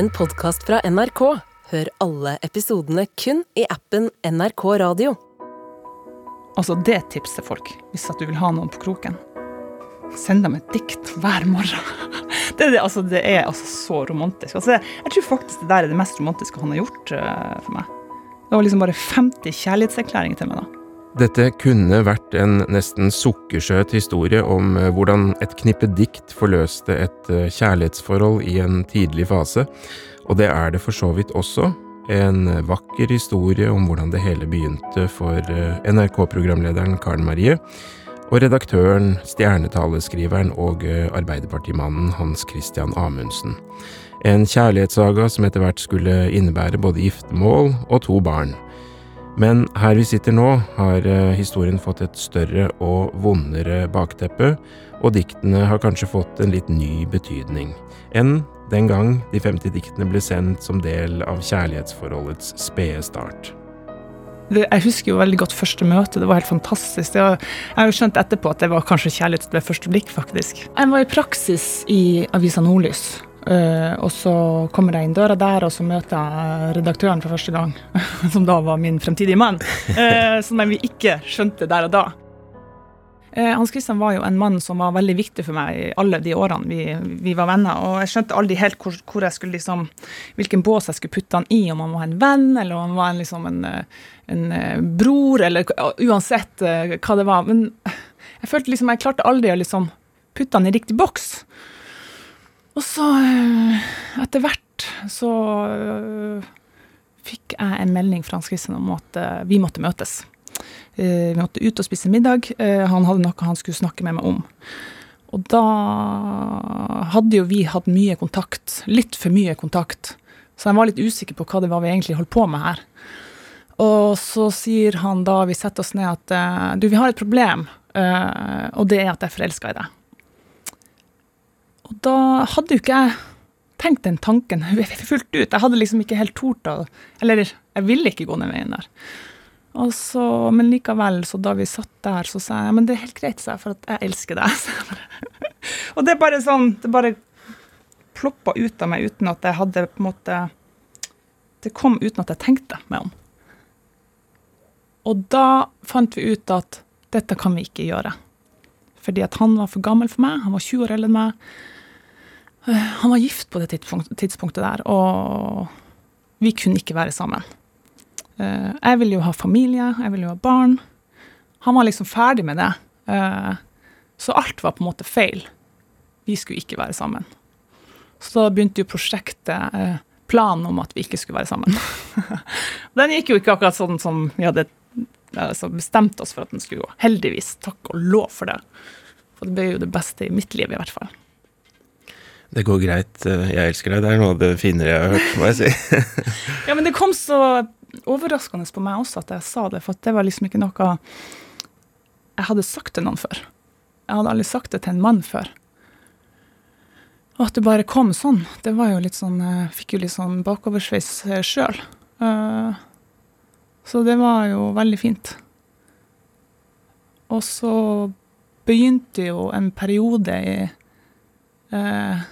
en podkast fra NRK. Hør alle episodene kun i appen NRK Radio. Altså, det tipser folk, hvis at du vil ha noen på kroken. Send dem et dikt hver morgen. Det er, altså, det er altså så romantisk. Altså, jeg tror faktisk det der er det mest romantiske han har gjort uh, for meg. Det var liksom bare 50 kjærlighetserklæringer til meg da. Dette kunne vært en nesten sukkersøt historie om eh, hvordan et knippe dikt forløste et eh, kjærlighetsforhold i en tidlig fase, og det er det for så vidt også. En vakker historie om hvordan det hele begynte for NRK-programlederen Karen Marie, og redaktøren, stjernetaleskriveren og Arbeiderpartimannen Hans Christian Amundsen. En kjærlighetssaga som etter hvert skulle innebære både giftermål og to barn. Men her vi sitter nå, har historien fått et større og vondere bakteppe, og diktene har kanskje fått en litt ny betydning enn den gang de 50 diktene ble sendt som del av kjærlighetsforholdets spede start. Jeg husker jo veldig godt første møte. Det var helt fantastisk. Var, jeg har jo skjønt etterpå at det var kanskje kjærlighet ved første blikk, faktisk. Jeg var i praksis i Avisa Nordlys. Uh, og så kommer jeg inn døra der, og så møter jeg redaktøren for første gang. som da var min fremtidige mann. Uh, som vi ikke skjønte der og da. Uh, Hans Christian var jo en mann som var veldig viktig for meg i alle de årene vi, vi var venner. Og jeg skjønte aldri helt hvor, hvor, jeg skulle liksom, hvilken bås jeg skulle putte han i. Om han var en venn, eller om han var en, liksom en, en bror, eller uansett hva det var. Men jeg følte liksom, jeg klarte aldri å liksom putte han i riktig boks. Og så, etter hvert, så fikk jeg en melding fra Hans Christian om at vi måtte møtes. Vi måtte ut og spise middag. Han hadde noe han skulle snakke med meg om. Og da hadde jo vi hatt mye kontakt. Litt for mye kontakt. Så jeg var litt usikker på hva det var vi egentlig holdt på med her. Og så sier han da vi setter oss ned at du, vi har et problem, og det er at jeg er forelska i deg. Og da hadde jo ikke jeg tenkt den tanken fullt ut. Jeg hadde liksom ikke helt tort å Eller jeg ville ikke gå den veien der. Så, men likevel, så da vi satt der, så sa jeg men det er helt greit, sa jeg, for jeg elsker deg. og det er bare sånn Det bare ploppa ut av meg uten at jeg hadde på en måte Det kom uten at jeg tenkte meg om. Og da fant vi ut at dette kan vi ikke gjøre. Fordi at han var for gammel for meg. Han var 20 år eldre enn meg. Han var gift på det tidspunktet der, og vi kunne ikke være sammen. Jeg ville jo ha familie, jeg ville jo ha barn. Han var liksom ferdig med det. Så alt var på en måte feil. Vi skulle ikke være sammen. Så da begynte jo prosjektet, planen om at vi ikke skulle være sammen. Den gikk jo ikke akkurat sånn som vi hadde altså bestemt oss for at den skulle gå. Heldigvis. Takk og lov for det. For det ble jo det beste i mitt liv, i hvert fall. Det går greit. Jeg elsker deg. Det er noe av det finere jeg har hørt, må jeg si. ja, men det kom så overraskende på meg også at jeg sa det, for det var liksom ikke noe jeg hadde sagt til noen før. Jeg hadde aldri sagt det til en mann før. Og at det bare kom sånn, det var jo litt sånn Jeg fikk jo litt sånn bakoversveis sjøl. Så det var jo veldig fint. Og så begynte jo en periode i eh,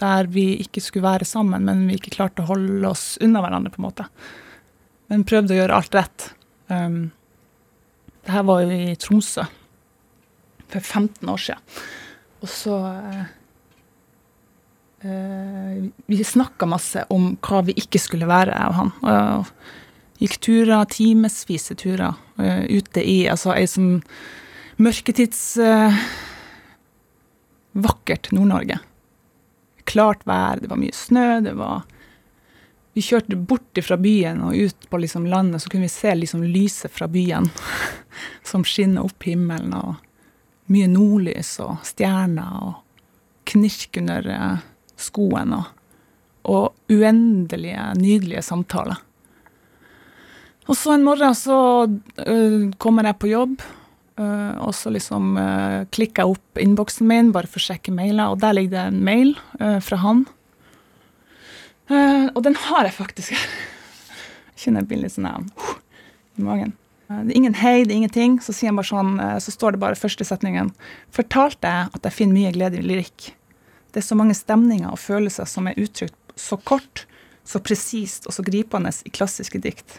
der vi ikke skulle være sammen, men vi ikke klarte å holde oss unna hverandre, på en måte. Men prøvde å gjøre alt rett. Um, det her var jo i Tromsø for 15 år siden. Og så eh, Vi snakka masse om hva vi ikke skulle være, jeg og han. Og gikk turer, timesvise turer, uh, ute i altså ei sånn mørketids uh, vakkert Nord-Norge. Klart vær, det var mye snø, det var Vi kjørte bort fra byen og ut på liksom landet, så kunne vi se liksom lyset fra byen som skinner opp himmelen, og mye nordlys og stjerner og knirk under skoen, og, og uendelige, nydelige samtaler. Og så en morgen så uh, kommer jeg på jobb, Uh, og så liksom uh, klikker jeg opp innboksen min bare for å sjekke mailer, og der ligger det en mail uh, fra han. og den har jeg faktisk. Jeg kjenner jeg blir litt sånn i magen. det er ingen hei, det er ingenting. Så sier han bare sånn, så står det bare første setningen. Fortalte jeg at jeg finner mye glede i lyrikk. Det er så mange stemninger og følelser som er uttrykt så kort, så presist og så gripende i klassiske dikt.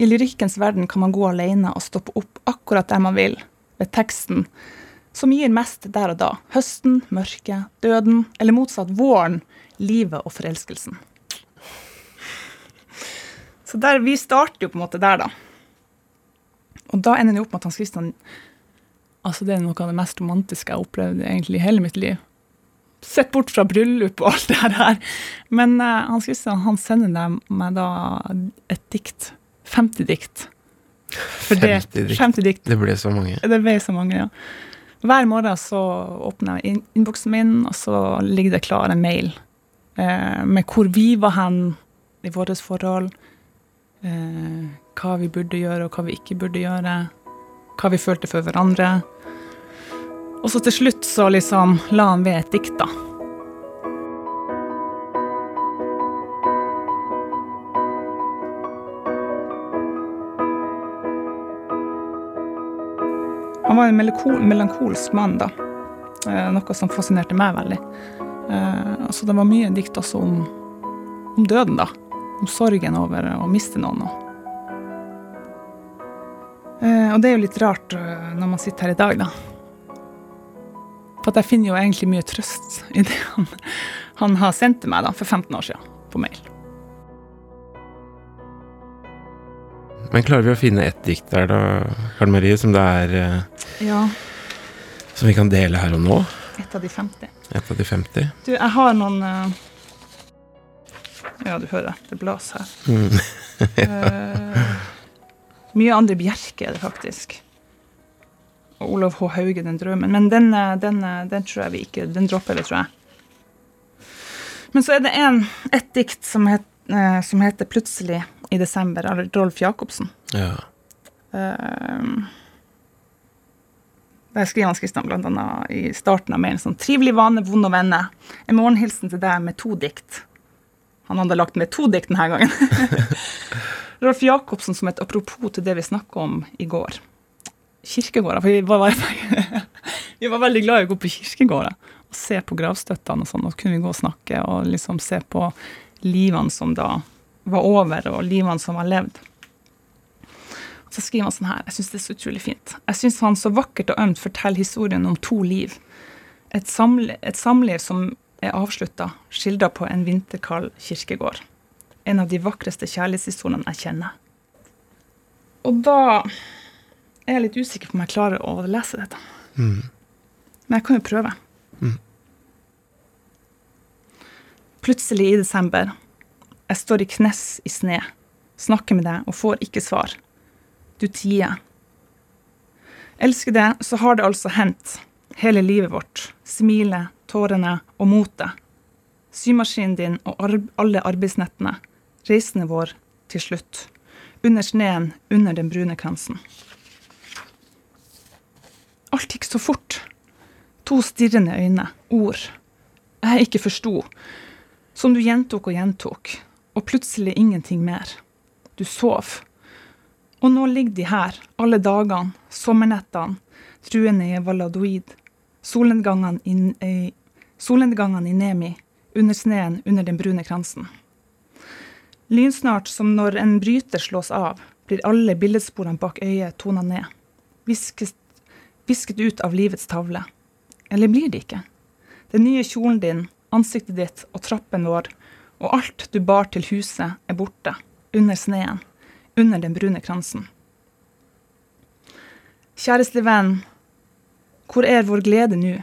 I lyrikkens verden kan man gå alene og stoppe opp akkurat der man vil, ved teksten, som gir mest der og da. Høsten, mørket, døden, eller motsatt våren, livet og forelskelsen. Så der, vi starter jo på en måte der, da. Og da ender det opp med at Hans Christian Altså, det er noe av det mest romantiske jeg har opplevd egentlig i hele mitt liv. Sett bort fra bryllup og alt det her. Men uh, Hans Christian han sender meg da et dikt. 50 dikt. Fordelt. 50 dikt. 50 dikt. Det ble så mange. Det ble så mange, ja. Hver morgen så åpner jeg innboksen min, og så ligger det klar en mail eh, med hvor vi var hen i vårt forhold. Eh, hva vi burde gjøre, og hva vi ikke burde gjøre hva vi følte for hverandre. Og så til slutt så liksom la han ved et dikt, da. Han var en melankolsk mann, da. Eh, noe som fascinerte meg veldig. Eh, altså det var mye dikt også om, om døden, da. Om sorgen over å miste noen. Og Eh, det er jo litt rart når man sitter her i dag, da. For jeg finner jo egentlig mye trøst i det han, han har sendt til meg da, for 15 år siden, på mail. Men klarer vi å finne ett dikt der, da, Karl Marie, som det er uh, Ja. Som vi kan dele her og nå? Et av de 50. Et av de 50? Du, jeg har noen Ja, du hører, det blas her. Mm. Mye andre Bjerke er det faktisk. Og Olav H. Hauge, den drømmen. Men den, den, den, tror jeg vi ikke Den dropper vi, tror jeg. Men så er det en, et dikt som, het, uh, som, heter 'Plutselig i desember' av Rolf Jacobsen. Ja. Uh, der skriver han Kristian annet i starten av mailen sånn 'Trivelig vane, vond å vende'. En morgenhilsen til deg med to dikt. Han hadde lagt med to dikt denne gangen. Rolf Jacobsen som et apropos til det vi snakka om i går. Kirkegårder. For vi var, vi var, veldig glad i å gå på kirkegårder og se på gravstøttene og sånn. Og kunne vi gå og snakke og liksom se på livene som da var over, og livene som var levd. Og så skriver han sånn her, jeg syns det er så utrolig fint. Jeg syns han så vakkert og ømt forteller historien om to liv. Et, samle, et samliv som er avslutta, skildra på en vinterkald kirkegård en av de vakreste kjærlighetshistoriene jeg kjenner. Og da er jeg litt usikker på om jeg klarer å lese dette. Mm. Men jeg kan jo prøve. Mm. Plutselig i desember. Jeg står i knes i sne, snakker med deg og får ikke svar. Du tier. Elsker det, så har det altså hendt. Hele livet vårt. Smilet, tårene og motet. Symaskinen din og alle arbeidsnettene reisende vår til slutt, under sneen, under den brune kransen. Alt gikk så fort. To stirrende øyne, ord jeg ikke forsto, som du gjentok og gjentok, og plutselig ingenting mer. Du sov. Og nå ligger de her, alle dagene, sommernettene, truende i Valadoid, solnedgangene i, solnedgangene i Nemi, under sneen under den brune kransen. Lynsnart som når en bryter slås av, blir alle billedsporene bak øyet tona ned. Visket, ut av livets tavle. Eller blir de ikke? Den nye kjolen din, ansiktet ditt og trappen vår, og alt du bar til huset, er borte. Under sneen. Under den brune kransen. Kjæreste venn, hvor er vår glede nå?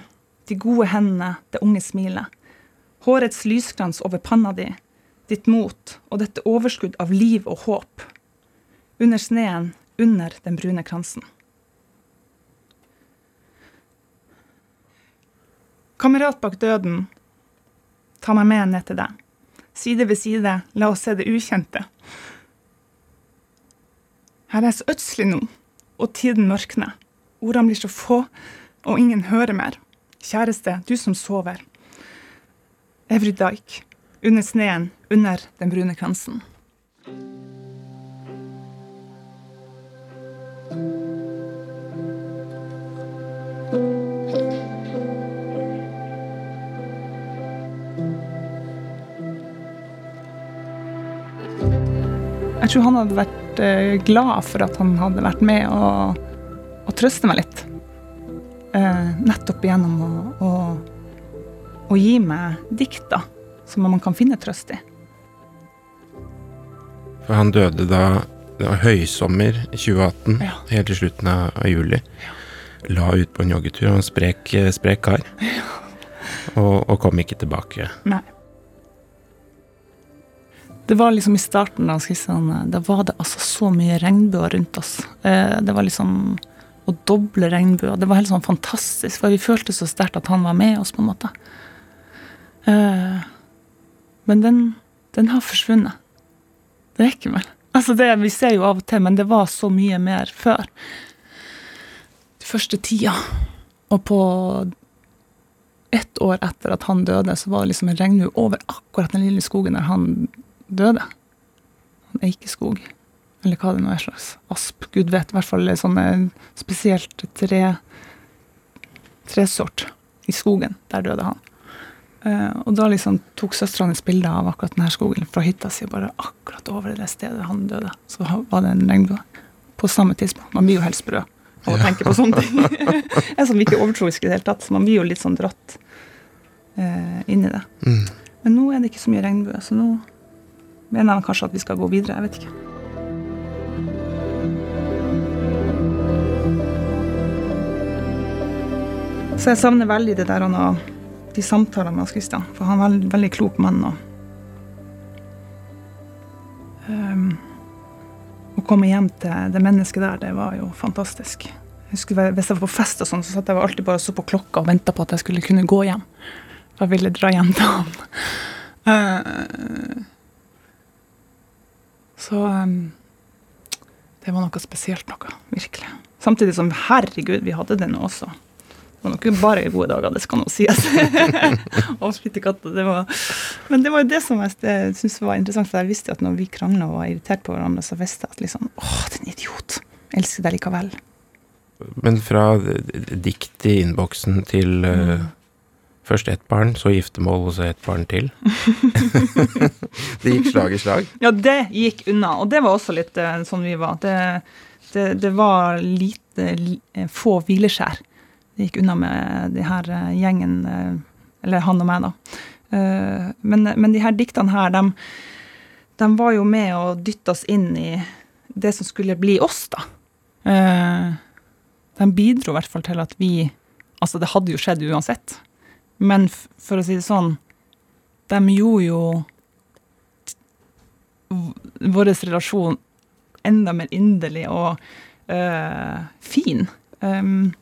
De gode hendene, det unge smilet. Hårets lyskrans over panna di, ditt mot og dette overskudd av liv og håp. Under sneen, under den brune kransen. Kamerat bak døden, ta meg med ned til deg. Side ved side, la oss se det ukjente. Her er så ødselig nå, og tiden mørkner. Ordene blir så få, og ingen hører mer. Kjæreste, du som sover. Every dike, under sneen, under den brune kransen. Jeg tror han hadde vært eh, glad for at han hadde vært med og, og trøste meg litt. Eh, nettopp gjennom å, å, å gi meg dikt, da, som man kan finne trøst i. For han døde da det var høysommer i 2018, Ja. helt til slutten av, juli. Ja. La ut på en joggetur, og en sprek, sprek kar. Og, og kom ikke tilbake. Nei. Det var liksom i starten da, skissene, da var det altså så mye regnbuer rundt oss. Eh, det var liksom å doble regnbuer. Det var helt sånn fantastisk, for vi følte så sterkt at han var med oss, på en måte. Eh, men den, den har forsvunnet. Det er ikke mer. Altså det, vi ser jo av og til, men det var så mye mer før. De første tida. Og på ett år etter at han døde, så var det liksom en regnbue over akkurat den lille skogen der han døde. En eikeskog. Eller hva det nå er slags asp. Gud vet. I hvert fall sånne spesielt tre tresort i skogen. Der døde han. Eh, og da liksom tok søstera hans bilde av akkurat denne skogen fra hytta si, bare akkurat over det stedet han døde, så var det en regnbue. På samme tidspunkt. Man blir jo helt sprø av å tenke på sånne ting. jeg er som ikke overtroisk i det hele tatt, så man blir jo litt sånn dratt eh, inn i det. Mm. Men nå er det ikke så mye regnbue, så nå mener han kanskje at vi skal gå videre. Jeg vet ikke. Så jeg savner veldig det der han har de samtalene med Hans Christian, for han er en veldig, klok mann. Og, um, å komme hjem til det mennesket der, det var jo fantastisk. Jeg husker Hvis jeg var på fest, og sånn, så satt jeg alltid bare og så på klokka og venta på at jeg skulle kunne gå hjem. For jeg ville dra hjem til han. Eh, så um, det var noe spesielt noe, virkelig. Samtidig som herregud, vi hadde det nå også. Det var nok bare gode dager, det skal nå sies. og katter, det var Men det var jo det som jeg syntes var interessant, for jeg visste at når vi krangla og var irritert på hverandre, så visste jeg at liksom Åh, den idiot. Jeg elsker deg likevel. Men fra dikt i innboksen til eh, først ett barn, så giftermål, og så ett barn til. det gikk slag i slag. Ja, det gikk unna. Og det var også litt uh, sånn vi var. Det, det, det var lite, li, eh, få hvileskjær. Det gikk unna med de her uh, gjengen, uh, eller han og meg, da. Eh, Men, men de her diktene her, de, de var jo med å dytte oss inn i det som skulle bli oss, da. Eh, De bidro i hvert fall til at vi Altså, det hadde jo skjedd uansett. Men for å si det sånn, de gjorde jo vår relasjon enda mer inderlig og øh, fin. Um,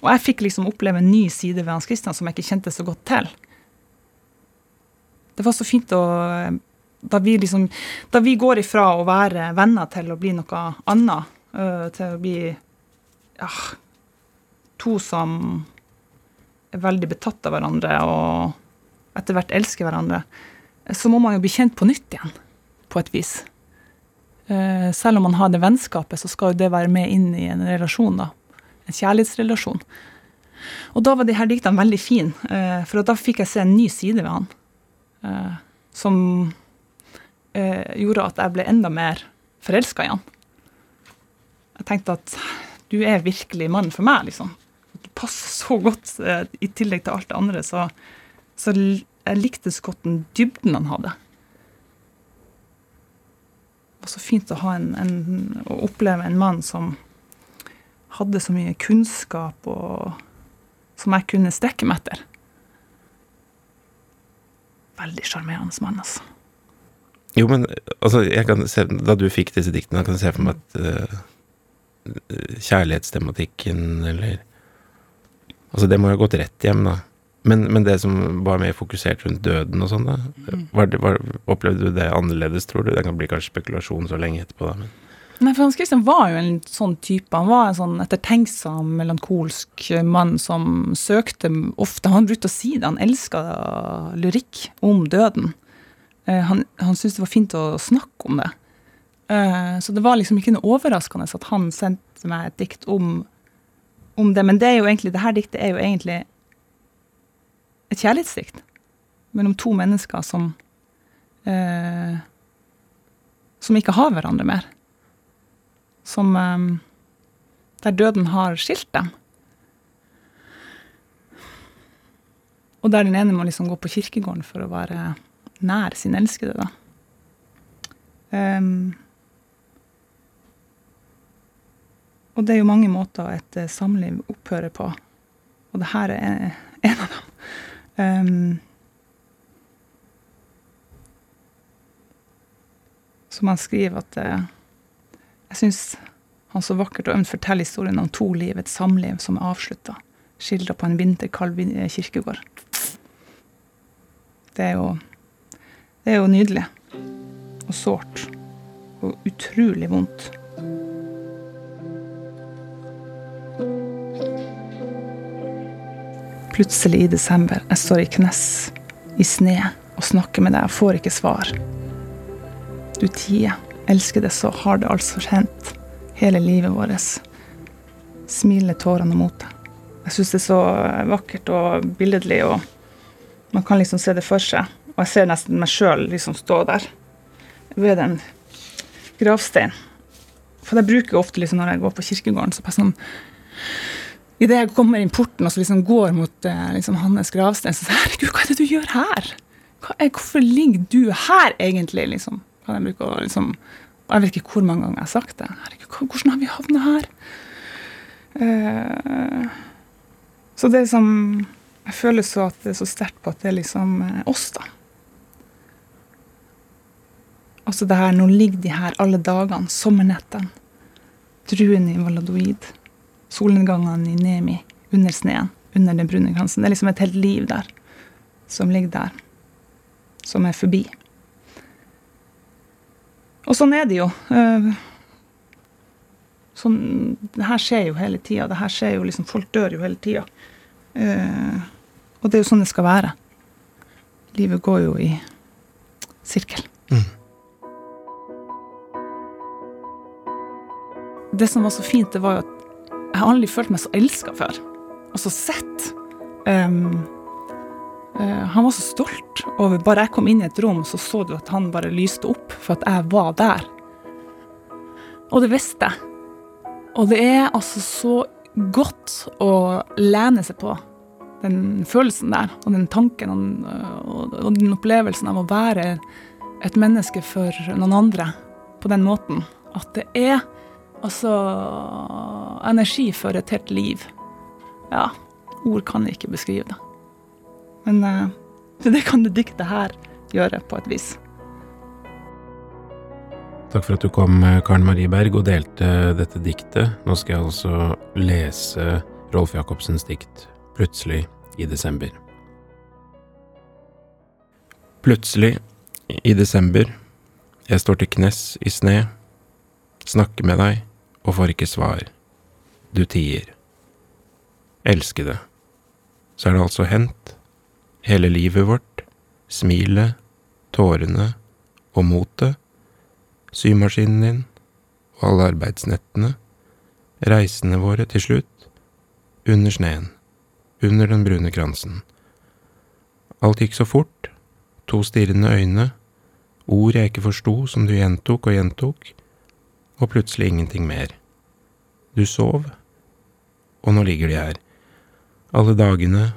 og jeg fikk liksom oppleve en ny side ved Hans Christian som jeg ikke kjente så godt til. Det var så fint å Da vi liksom Da vi går ifra å være venner til å bli noe annet, øh, til å bli ja, to som er veldig betatt av hverandre og etter hvert elsker hverandre, så må man jo bli kjent på nytt igjen, på et vis. Eh, selv om man har det vennskapet, så skal jo det være med inn i en relasjon, da. En kjærlighetsrelasjon. Og da var de her diktene veldig fine, eh, for da fikk jeg se en ny side ved han. Eh, som gjorde at jeg ble enda mer forelska i han. Jeg tenkte at du er virkelig mannen for meg, liksom. Passer så godt, eh, i tillegg til alt det andre, så, så jeg likte så godt den dybden han hadde. Det var så fint å, en, en, å oppleve en mann som hadde så mye kunnskap og som jeg kunne strekke meg etter. Veldig sjarmerende mann, altså. Jo, men altså, se, da du fikk disse diktene, kan jeg se for meg at uh, kjærlighetstematikken, eller Altså, det må jo ha gått rett hjem, da. Men, men det som var mer fokusert rundt døden og sånn, da? Var det, var, opplevde du det annerledes, tror du? Det kan bli kanskje spekulasjon så lenge etterpå, da, men Nei, for Hans Christian var jo en sånn type. Han var en sånn ettertenksom, melankolsk mann som søkte ofte Han brukte å si det, han elska lyrikk om døden. Eh, han han syntes det var fint å snakke om det. Eh, så det var liksom ikke noe overraskende at han sendte meg et dikt om, om det. Men det er jo egentlig, det her diktet er jo egentlig et kjærlighetsdikt mellom to mennesker som eh, som ikke har hverandre mer. Som eh, Der døden har skilt dem. Og der den ene må liksom gå på kirkegården for å være nær sin elskede, da. Um, og det er jo mange måter et uh, samliv opphører på, og det her er en av dem. Um, som han skriver at uh, Jeg syns han så vakkert og ømt forteller historien om to liv, et samliv som er avslutta, skildra på en vinterkald kirkegård. Det er jo Det er jo nydelig. Og sårt. Og utrolig vondt. Plutselig i desember, jeg står i knes i sne og snakker med deg og får ikke svar. Du tier, elsker det så, har det altså kjent hele livet vårt. Smiler tårene mot deg. Jeg syns det er så vakkert og billedlig, og man kan liksom se det for seg. Og jeg ser nesten meg sjøl liksom stå der ved en gravstein. For jeg bruker ofte liksom når jeg går på kirkegården, så bare sånn Idet jeg kommer inn porten og så liksom går mot eh, liksom, hans gravsted, så sier jeg herregud, hva er det du gjør her? Er, hvorfor ligger du her, egentlig? liksom? Kan jeg bruke å liksom Jeg vet ikke hvor mange ganger jeg har sagt det. Herregud, hvordan har vi havna her? Uh, så det er liksom Jeg føler så at det er så sterkt på at det er liksom uh, oss, da. Altså det her, nå ligger de her alle dagene, sommernettene. Druene i Valadoid solnedgangene i Nemi, under sneen, under den brune kransen. Det er liksom et helt liv der som ligger der, som er forbi. Og sånn er det jo. Eh, sånn, det her skjer jo hele tida. Det her skjer jo liksom Folk dør jo hele tida. Eh, og det er jo sånn det skal være. Livet går jo i sirkel. Mm. Det som var så fint, det var jo at jeg har aldri følt meg så elska før. Og så sett. Um, uh, han var så stolt over Bare jeg kom inn i et rom, så så du at han bare lyste opp for at jeg var der. Og det visste jeg. Og det er altså så godt å lene seg på den følelsen der, og den tanken og, og, og den opplevelsen av å være et menneske for noen andre på den måten. At det er Altså energi for et helt liv. Ja, ord kan ikke beskrive det. Men uh, det kan det diktet her gjøre, på et vis. Takk for at du kom, Karen Marie Berg, og delte dette diktet. Nå skal jeg altså lese Rolf Jacobsens dikt Plutselig i desember. Plutselig i desember, jeg står til knes i sne, snakker med deg og får ikke svar. Du tier. Elskede. Så er det altså hendt, hele livet vårt, smilet, tårene og motet, symaskinen din og alle arbeidsnettene, reisene våre til slutt, under sneen, under den brune kransen. Alt gikk så fort, to stirrende øyne, ord jeg ikke forsto som du gjentok og gjentok, og plutselig ingenting mer. Du sov, og nå ligger de her. Alle dagene,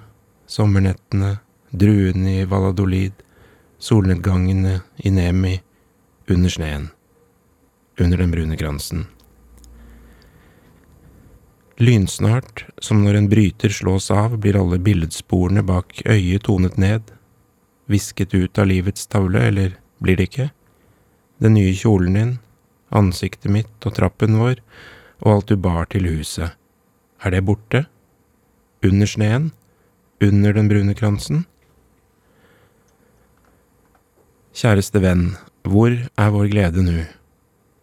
sommernettene, druene i Valladolid, solnedgangene i Nemi, under sneen, under den brune kransen. Lynsnart, som når en bryter slås av, blir alle billedsporene bak øyet tonet ned, visket ut av livets tavle, eller blir det ikke? Den nye kjolen din, ansiktet mitt og trappen vår, og alt du bar til huset, er det borte? Under sneen? Under den brune kransen? Kjæreste venn, hvor er vår glede nå?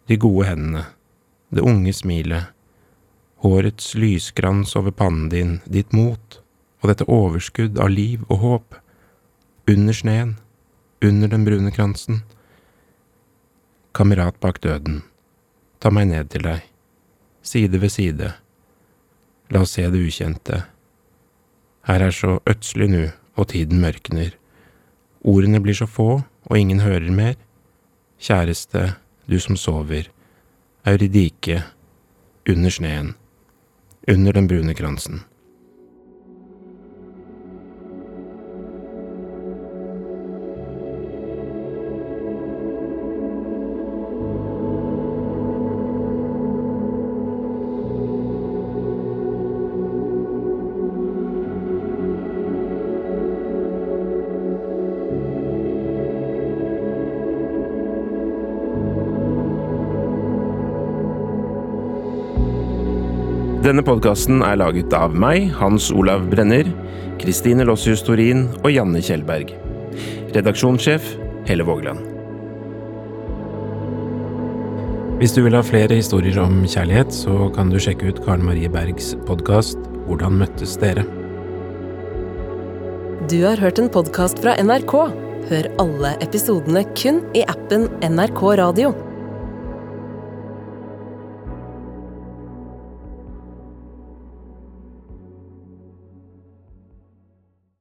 De gode hendene, det unge smilet, hårets lyskrans over pannen din, ditt mot og dette overskudd av liv og håp, under sneen, under den brune kransen kamerat bak døden, ta meg ned til deg, side ved side, la oss se det ukjente. Her er så ødselig nu, og tiden mørkner. Ordene blir så få, og ingen hører mer. Kjæreste, du som sover, Euridike, under sneen, under den brune kransen. Denne podkasten er laget av meg, Hans Olav Brenner, Kristine Lossius Torin og Janne Kjellberg. Redaksjonssjef Helle Vågland. Hvis du vil ha flere historier om kjærlighet, så kan du sjekke ut Karen Marie Bergs podkast Hvordan møttes dere? Du har hørt en podkast fra NRK. Hør alle episodene kun i appen NRK Radio.